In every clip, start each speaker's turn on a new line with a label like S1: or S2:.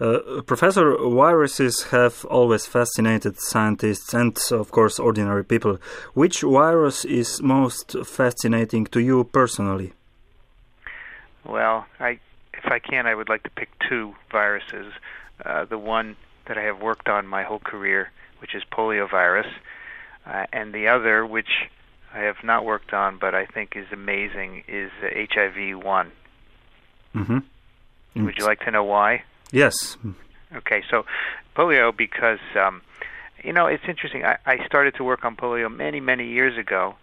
S1: Uh, Professor, viruses have always fascinated scientists and, of course, ordinary people. Which virus is most fascinating to you personally?
S2: Well, I, if I can, I would like to pick two viruses. Uh, the one that I have worked on my whole career, which is poliovirus, uh, and the other, which I have not worked on but I think is amazing, is uh, HIV-1.
S1: Mm-hmm.
S2: Would you like to know why?
S1: Yes.
S2: Okay, so polio because um, you know it's interesting. I, I started to work on polio many many years ago.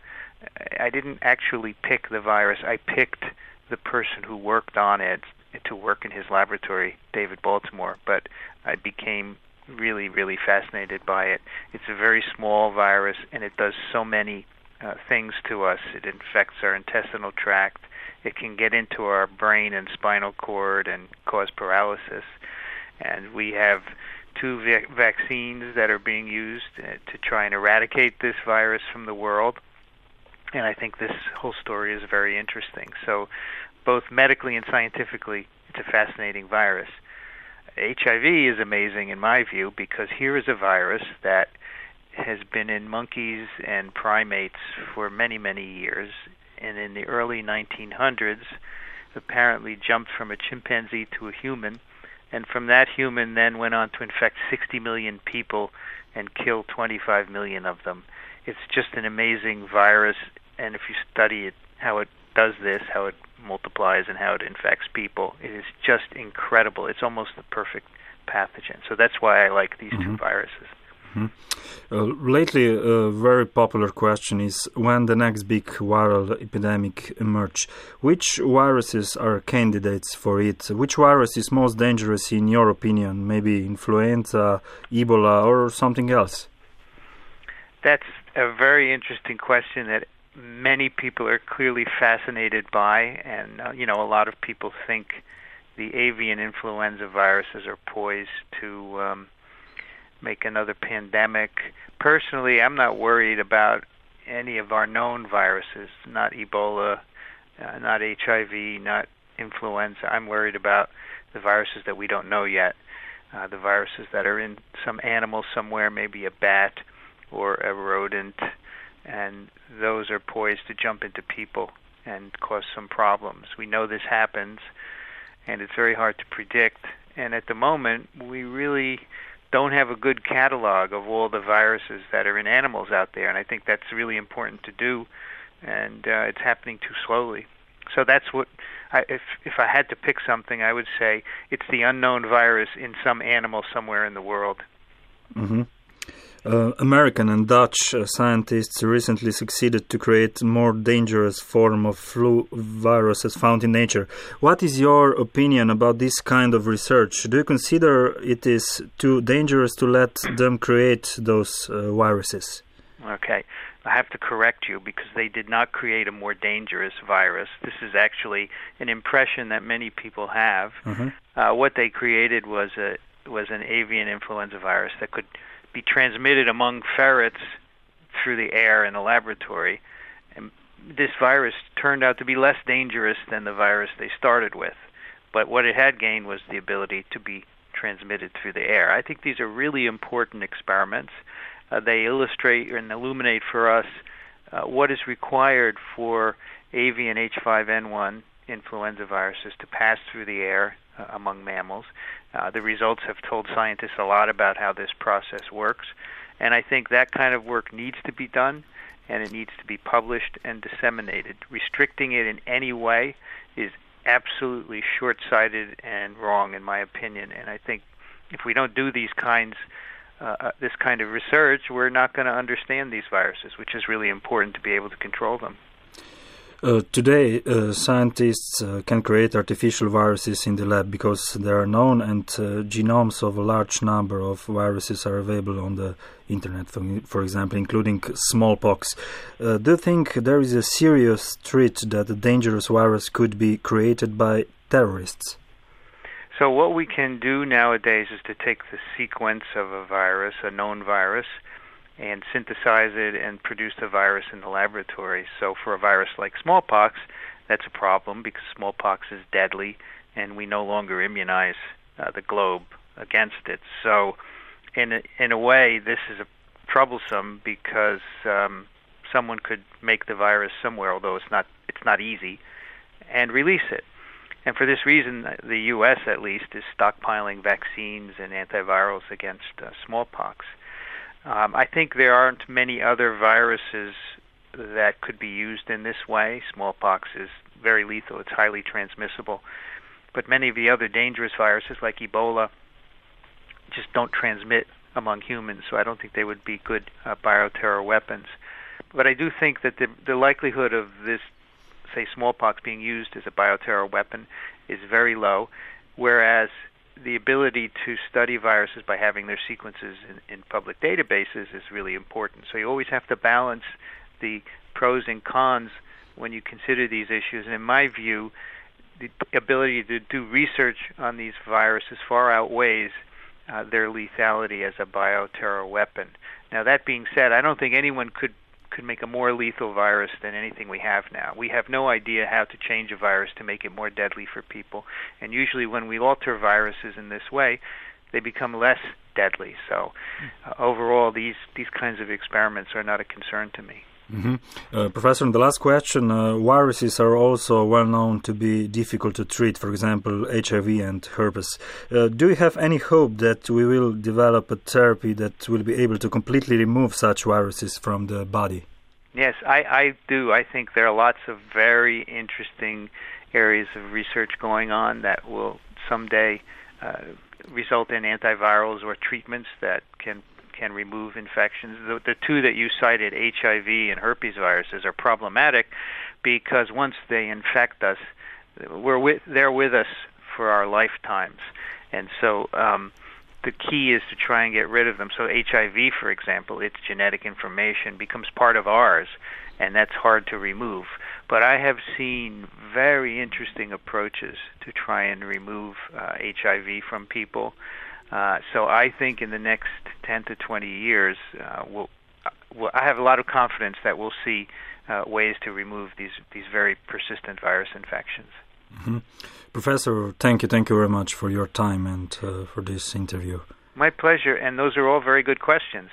S2: I didn't actually pick the virus. I picked the person who worked on it to work in his laboratory, David Baltimore. But I became really really fascinated by it. It's a very small virus and it does so many uh, things to us. It infects our intestinal tract. It can get into our brain and spinal cord and cause paralysis. And we have two va- vaccines that are being used uh, to try and eradicate this virus from the world. And I think this whole story is very interesting. So, both medically and scientifically, it's a fascinating virus. HIV is amazing in my view because here is a virus that has been in monkeys and primates for many, many years. And in the early 1900s, apparently jumped from a chimpanzee to a human. And from that human, then went on to infect 60 million people and kill 25 million of them. It's just an amazing virus. And if you study it, how it does this, how it multiplies, and how it infects people, it is just incredible. It's almost the perfect pathogen. So that's why I like these
S1: Mhm.
S2: two viruses.
S1: Uh, lately, a very popular question is when the next big viral epidemic emerge. Which viruses are candidates for it? Which virus is most dangerous in your opinion? Maybe influenza, Ebola, or something else?
S2: That's a very interesting question that many people are clearly fascinated by, and uh, you know, a lot of people think the avian influenza viruses are poised to um, make another pandemic. Personally, I'm not worried about any of our known viruses, not Ebola, uh, not HIV, not influenza. I'm worried about the viruses that we don't know yet, uh, the viruses that are in some animal somewhere, maybe a bat or a rodent, and those are poised to jump into people and cause some problems. We know this happens, and it's very hard to predict. And at the moment, we really don't have a good catalog of all the viruses that are in animals out there, and I think that's really important to do, and uh, it's happening too slowly. So that's what, I, if if I had to pick something, I would say it's the unknown virus in some animal somewhere in the world.
S1: hmm Uh, American and Dutch uh, scientists recently succeeded to create more dangerous form of flu viruses found in nature. What is your opinion about this kind of research? Do you consider it is too dangerous to let them create those uh, viruses?
S2: Okay. I have to correct you because they did not create a more dangerous virus. This is actually an impression that many people have.
S1: Mhm.
S2: Uh, what they created was a was an avian influenza virus that could be transmitted among ferrets through the air in a laboratory. And this virus turned out to be less dangerous than the virus they started with. But what it had gained was the ability to be transmitted through the air. I think these are really important experiments. Uh, they illustrate and illuminate for us uh, what is required for avian H5N1 influenza viruses to pass through the air uh, among mammals. Uh, the results have told scientists a lot about how this process works, and I think that kind of work needs to be done, and it needs to be published and disseminated. Restricting it in any way is absolutely short-sighted and wrong, in my opinion. And I think if we don't do these kinds uh, uh, this kind of research, we're not going to understand these viruses, which is really important to be able to control them.
S1: Uh, today, uh, scientists uh, can create artificial viruses in the lab because they are known and uh, genomes of a large number of viruses are available on the internet, for, for example, including smallpox. Uh, do you think there is a serious threat that a dangerous virus could be created by terrorists?
S2: So, what we can do nowadays is to take the sequence of a virus, a known virus, and synthesize it and produce the virus in the laboratory. So, for a virus like smallpox, that's a problem because smallpox is deadly, and we no longer immunize uh, the globe against it. So, in a, in a way, this is a troublesome because um, someone could make the virus somewhere, although it's not it's not easy, and release it. And for this reason, the U.S. at least is stockpiling vaccines and antivirals against uh, smallpox. Um, I think there aren't many other viruses that could be used in this way. Smallpox is very lethal; it's highly transmissible. But many of the other dangerous viruses, like Ebola, just don't transmit among humans, so I don't think they would be good uh, bioterror weapons. But I do think that the the likelihood of this, say, smallpox being used as a bioterror weapon is very low, whereas the ability to study viruses by having their sequences in, in public databases is really important. So you always have to balance the pros and cons when you consider these issues. And in my view, the ability to do research on these viruses far outweighs uh, their lethality as a bioterror weapon. Now, that being said, I don't think anyone could could make a more lethal virus than anything we have now. We have no idea how to change a virus to make it more deadly for people. And usually, when we alter viruses in this way, they become less deadly. So, uh, overall, these these kinds of experiments are not a concern to me.
S1: Mm-hmm. Uh, Professor, in the last question uh, viruses are also well known to be difficult to treat, for example, HIV and herpes. Uh, do you have any hope that we will develop a therapy that will be able to completely remove such viruses from the body?
S2: Yes, I, I do. I think there are lots of very interesting areas of research going on that will someday uh, result in antivirals or treatments that can can remove infections. The, the two that you cited, HIV and herpes viruses, are problematic because once they infect us, we're with, they're with us for our lifetimes, and so um, the key is to try and get rid of them. So HIV, for example, its genetic information becomes part of ours, and that's hard to remove. But I have seen very interesting approaches to try and remove uh, HIV from people. Uh, so I think in the next 10 to 20 years, uh, we'll, we'll, I have a lot of confidence that we'll see uh, ways to remove these these very persistent virus infections.
S1: Mm-hmm. Professor, thank you, thank you very much for your time and uh, for this interview.
S2: My pleasure, and those are all very good questions.